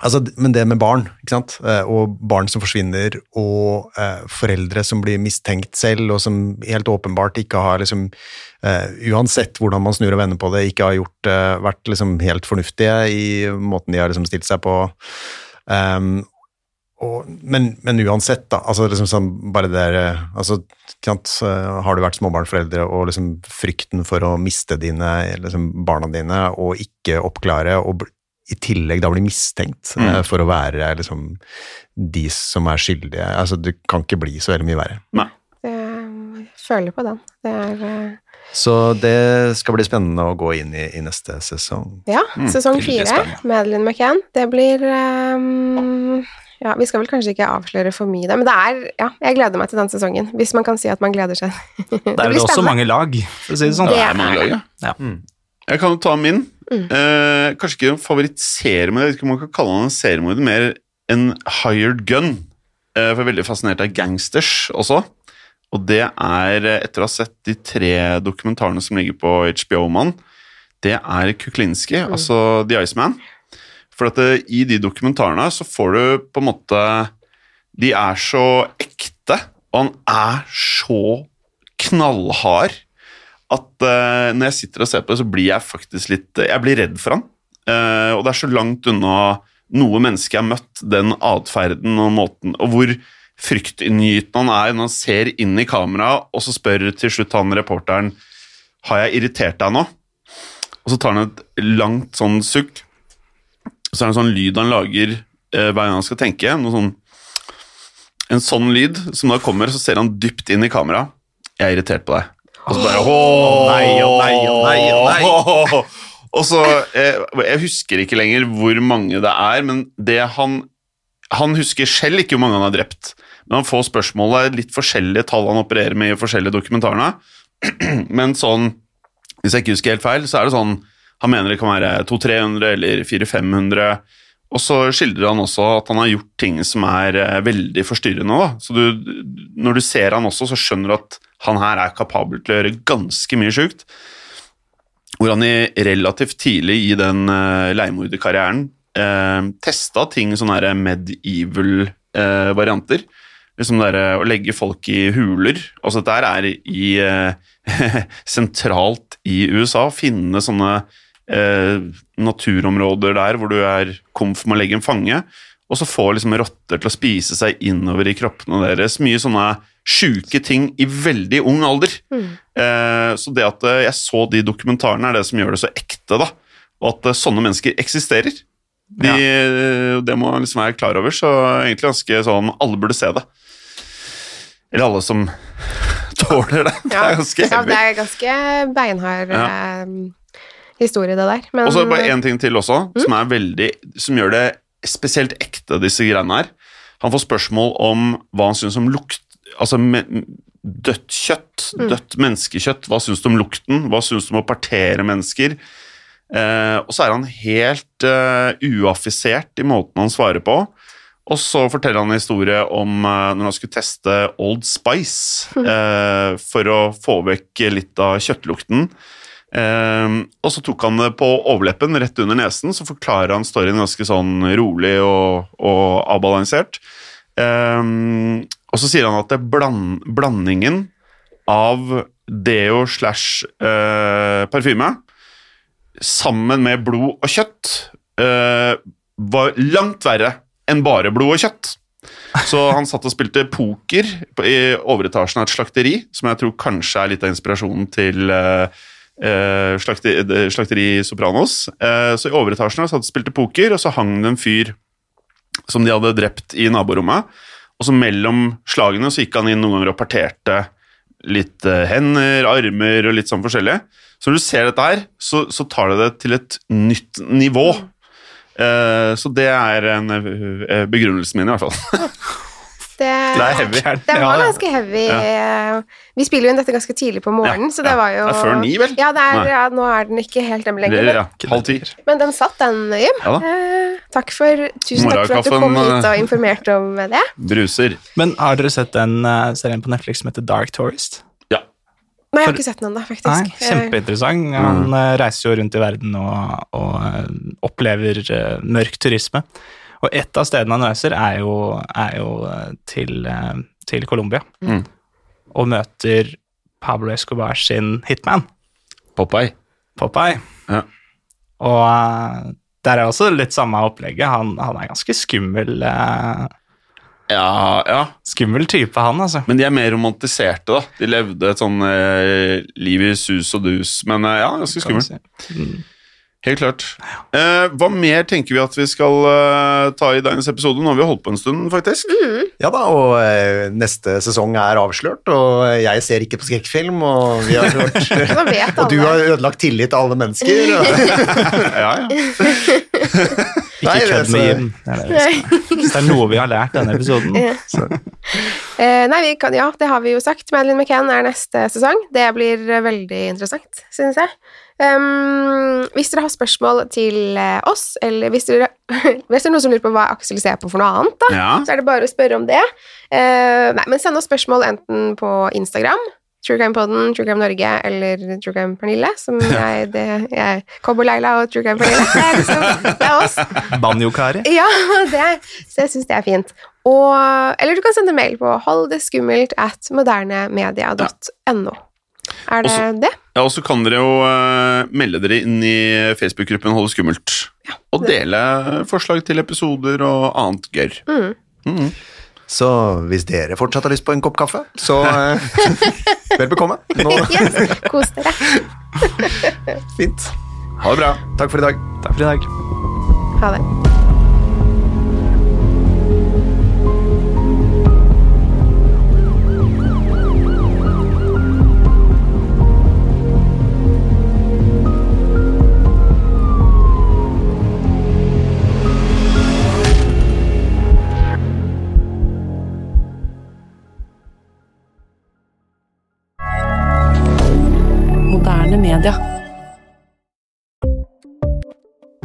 C: Altså, men det med barn, ikke sant? Eh, og barn som forsvinner, og eh, foreldre som blir mistenkt selv, og som helt åpenbart ikke har liksom eh, Uansett hvordan man snur og vender på det, ikke har gjort, eh, vært liksom helt fornuftige i måten de har liksom stilt seg på. Um, og, men, men, uansett, da. altså sånn, bare det der eh, altså, Har du vært småbarnsforeldre, og liksom frykten for å miste dine, liksom barna dine, og ikke oppklare, og i tillegg da blir mistenkt mm. uh, for å være liksom, de som er skyldige. Altså, det kan ikke bli så veldig mye verre.
D: Nei.
A: Jeg føler på den. Det er uh...
C: Så det skal bli spennende å gå inn i, i neste sesong.
A: Ja, mm. sesong fire. Madeleine McCann. Det blir um... Ja, Vi skal vel kanskje ikke avsløre for mye men det er, ja, jeg gleder meg til den sesongen. Hvis man kan si at man gleder seg.
B: det, det er vel også mange lag, for å si det sånn.
D: Det er mange lag, ja. ja. Mm. Jeg kan jo ta min. Mm. Eh, kanskje ikke en favorittserie, men jeg vet ikke om man kan kalle han en seriemorder, mer en hired gun. Eh, for jeg er veldig fascinert av gangsters også. Og det er, eh, etter å ha sett de tre dokumentarene som ligger på HBO-mann, det er Kuklinski, mm. altså The Iceman. For at det, eh, i de dokumentarene så får du på en måte De er så ekte, og han er så knallhard at uh, når jeg sitter og ser på det, så blir jeg faktisk litt Jeg blir redd for han. Uh, og det er så langt unna noe menneske jeg har møtt, den atferden og måten Og hvor fryktinngytende han er når han ser inn i kameraet, og så spør til slutt han reporteren Har jeg irritert deg nå? Og så tar han et langt sånn sukk. Så er det en sånn lyd han lager uh, hver gang han skal tenke. Sånn, en sånn lyd som da kommer, så ser han dypt inn i kameraet. Jeg er irritert på deg. Og så bare Åh, nei nei nei nei. Og så jeg, Jeg husker ikke lenger hvor mange det er, men det han Han husker selv ikke hvor mange han har drept. Men han får spørsmålet litt forskjellige tall han opererer med i forskjellige dokumentarene. Men sånn Hvis jeg ikke husker helt feil, så er det sånn Han mener det kan være 200-300 eller 400-500. Og så skildrer han også at han har gjort ting som er eh, veldig forstyrrende. Da. Så du, når du ser han også, så skjønner du at han her er kapabel til å gjøre ganske mye sjukt. Hvor han i relativt tidlig i den uh, leiemorderkarrieren uh, testa ting sånne medieval-varianter. Uh, liksom der, å legge folk i huler. Altså dette er i uh, sentralt i USA. Finne sånne naturområder der hvor du er komf med å legge en fange. Og så få liksom rotter til å spise seg innover i kroppene deres. Mye sånne sjuke ting i veldig ung alder. Mm. Eh, så det at eh, jeg så de dokumentarene, er det som gjør det så ekte. da, Og at eh, sånne mennesker eksisterer. De, ja. Det må man liksom være klar over. Så egentlig ganske sånn Alle burde se det. Eller alle som tåler det.
A: Ja. Det er ganske heavy. Ja, det er ganske beinhard ja. eh, historie, det der.
D: Men... Og så bare én ting til også, mm? som, er veldig, som gjør det spesielt ekte, disse greiene her. Han får spørsmål om hva han syns om lukt Altså dødt kjøtt, mm. dødt menneskekjøtt. Hva syns du om lukten? Hva syns du om å partere mennesker? Eh, og så er han helt eh, uaffisert i måten han svarer på. Og så forteller han en historie om eh, når han skulle teste Old Spice eh, for å få vekk litt av kjøttlukten. Uh, og så tok han det på overleppen, rett under nesen, så forklarer han storyen ganske sånn rolig og, og avbalansert. Um, og så sier han at det bland, blandingen av deo slash uh, parfyme sammen med blod og kjøtt eh, var langt verre enn bare blod og kjøtt. Så han satt og spilte poker i overetasjen av et slakteri, som jeg tror kanskje er litt av inspirasjonen til uh, slakteri, slakteri, Sopranos. så i overetasjen satt og spilte poker, og så hang det en fyr som de hadde drept i naborommet. Og så mellom slagene så gikk han inn noen ganger og parterte litt eh, hender, armer og litt sånn forskjellig. Så når du ser dette her, så, så tar det det til et nytt nivå. Uh, så det er en uh, begrunnelsen min, i hvert fall.
A: Det, det er. Det var ganske heavy. Ja. Vi spiller jo inn dette ganske tidlig på morgenen, ja. så det var jo
D: Det er før ni, vel?
A: Ja, er, ja nå er den ikke helt dem lenger.
D: Det, ja, halv ti.
A: Men den satt, den, Jim. Eh, takk for, tusen takk for at du kom hit og eh, informerte om det.
D: Bruser.
B: Men har dere sett den uh, serien på Netflix som heter Dark Tourist?
D: Ja.
A: Nei, jeg har ikke sett den ennå, faktisk. Nei,
B: kjempeinteressant. Han mm. reiser jo rundt i verden og, og opplever mørk turisme. Og ett av stedene han reiser, er jo, er jo eh, til, eh, til Colombia.
D: Mm.
B: Og møter Pablo Escobar sin hitman,
D: Popeye.
B: Popeye.
D: Ja.
B: Og eh, der er også litt samme opplegget. Han, han er ganske skummel. eh,
D: Ja, ja.
B: skummel type, han, altså.
D: Men de er mer romantiserte, da. De levde et sånn eh, liv i sus og dus. Men eh, ja, ganske skummel.
B: si. Mm.
D: Helt klart. Eh, hva mer tenker vi at vi skal eh, ta i dagens episode? Nå har vi holdt på en stund, faktisk.
C: Ja da, og eh, neste sesong er avslørt, og jeg ser ikke på skrekkfilm, og vi har hørt Og du har ødelagt tillit til alle mennesker.
D: ja, ja.
B: Ikke kødd med
C: så-
B: Jim. Er, det er noe vi har lært denne episoden.
A: Eh, nei, vi kan, ja, det har vi jo sagt. Madeline McCann er neste sesong. Det blir eh, veldig interessant, synes jeg. Um, hvis dere har spørsmål til eh, oss, eller hvis dere hvis det er noen som lurer på hva Aksel ser på for noe annet, da,
D: Ja.
A: så er det bare å spørre om det. Uh, nei, men send oss spørsmål enten på Instagram, Truecrimepodden, Truecrime Norge eller Truecrime Pernille, som jeg, det, jeg Cowboy Leila og Truecrime Pernille. Det er, liksom, det er oss.
B: Banjo-Kari.
A: Ja, det, så jeg syns det er fint. Og, eller du kan sende mail på holddeskummelt at modernemedia.no. Er det
D: Også-
A: det?
D: Ja, og så kan dere jo uh, melde dere inn i Facebook-gruppen Holde skummelt. skummelt. og dele forslag til episoder og annet gørr.
A: Mm.
D: Mhm.
C: Så hvis dere fortsatt har lyst på en kopp kaffe, så uh, vel bekomme. Nå,
A: Yes, kos dere.
C: fint.
D: Ha det bra.
C: Takk for i dag.
B: Takk for i dag.
A: Ha det.